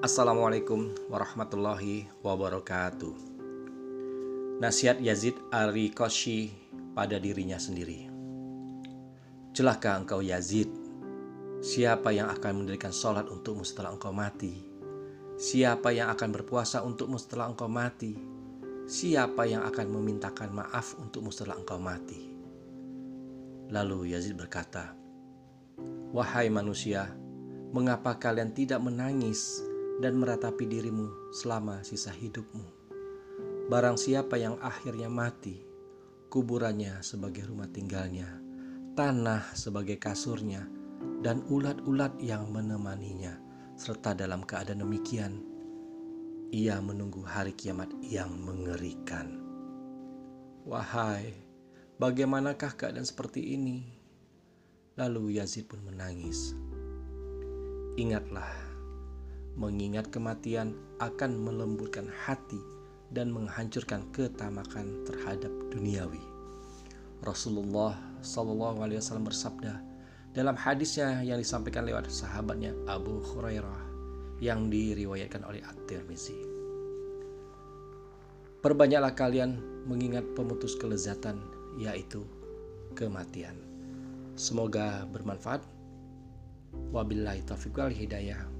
Assalamualaikum warahmatullahi wabarakatuh. Nasihat Yazid Ari Koshi pada dirinya sendiri. Celaka engkau Yazid, siapa yang akan mendirikan sholat untukmu setelah engkau mati? Siapa yang akan berpuasa untukmu setelah engkau mati? Siapa yang akan memintakan maaf untukmu setelah engkau mati? Lalu Yazid berkata, Wahai manusia, mengapa kalian tidak menangis dan meratapi dirimu selama sisa hidupmu. Barang siapa yang akhirnya mati, kuburannya sebagai rumah tinggalnya, tanah sebagai kasurnya, dan ulat-ulat yang menemaninya, serta dalam keadaan demikian, ia menunggu hari kiamat yang mengerikan. Wahai, bagaimanakah keadaan seperti ini? Lalu Yazid pun menangis. Ingatlah mengingat kematian akan melembutkan hati dan menghancurkan ketamakan terhadap duniawi. Rasulullah Wasallam bersabda dalam hadisnya yang disampaikan lewat sahabatnya Abu Hurairah yang diriwayatkan oleh At-Tirmizi. Perbanyaklah kalian mengingat pemutus kelezatan yaitu kematian. Semoga bermanfaat. Wabillahi taufiq wal hidayah.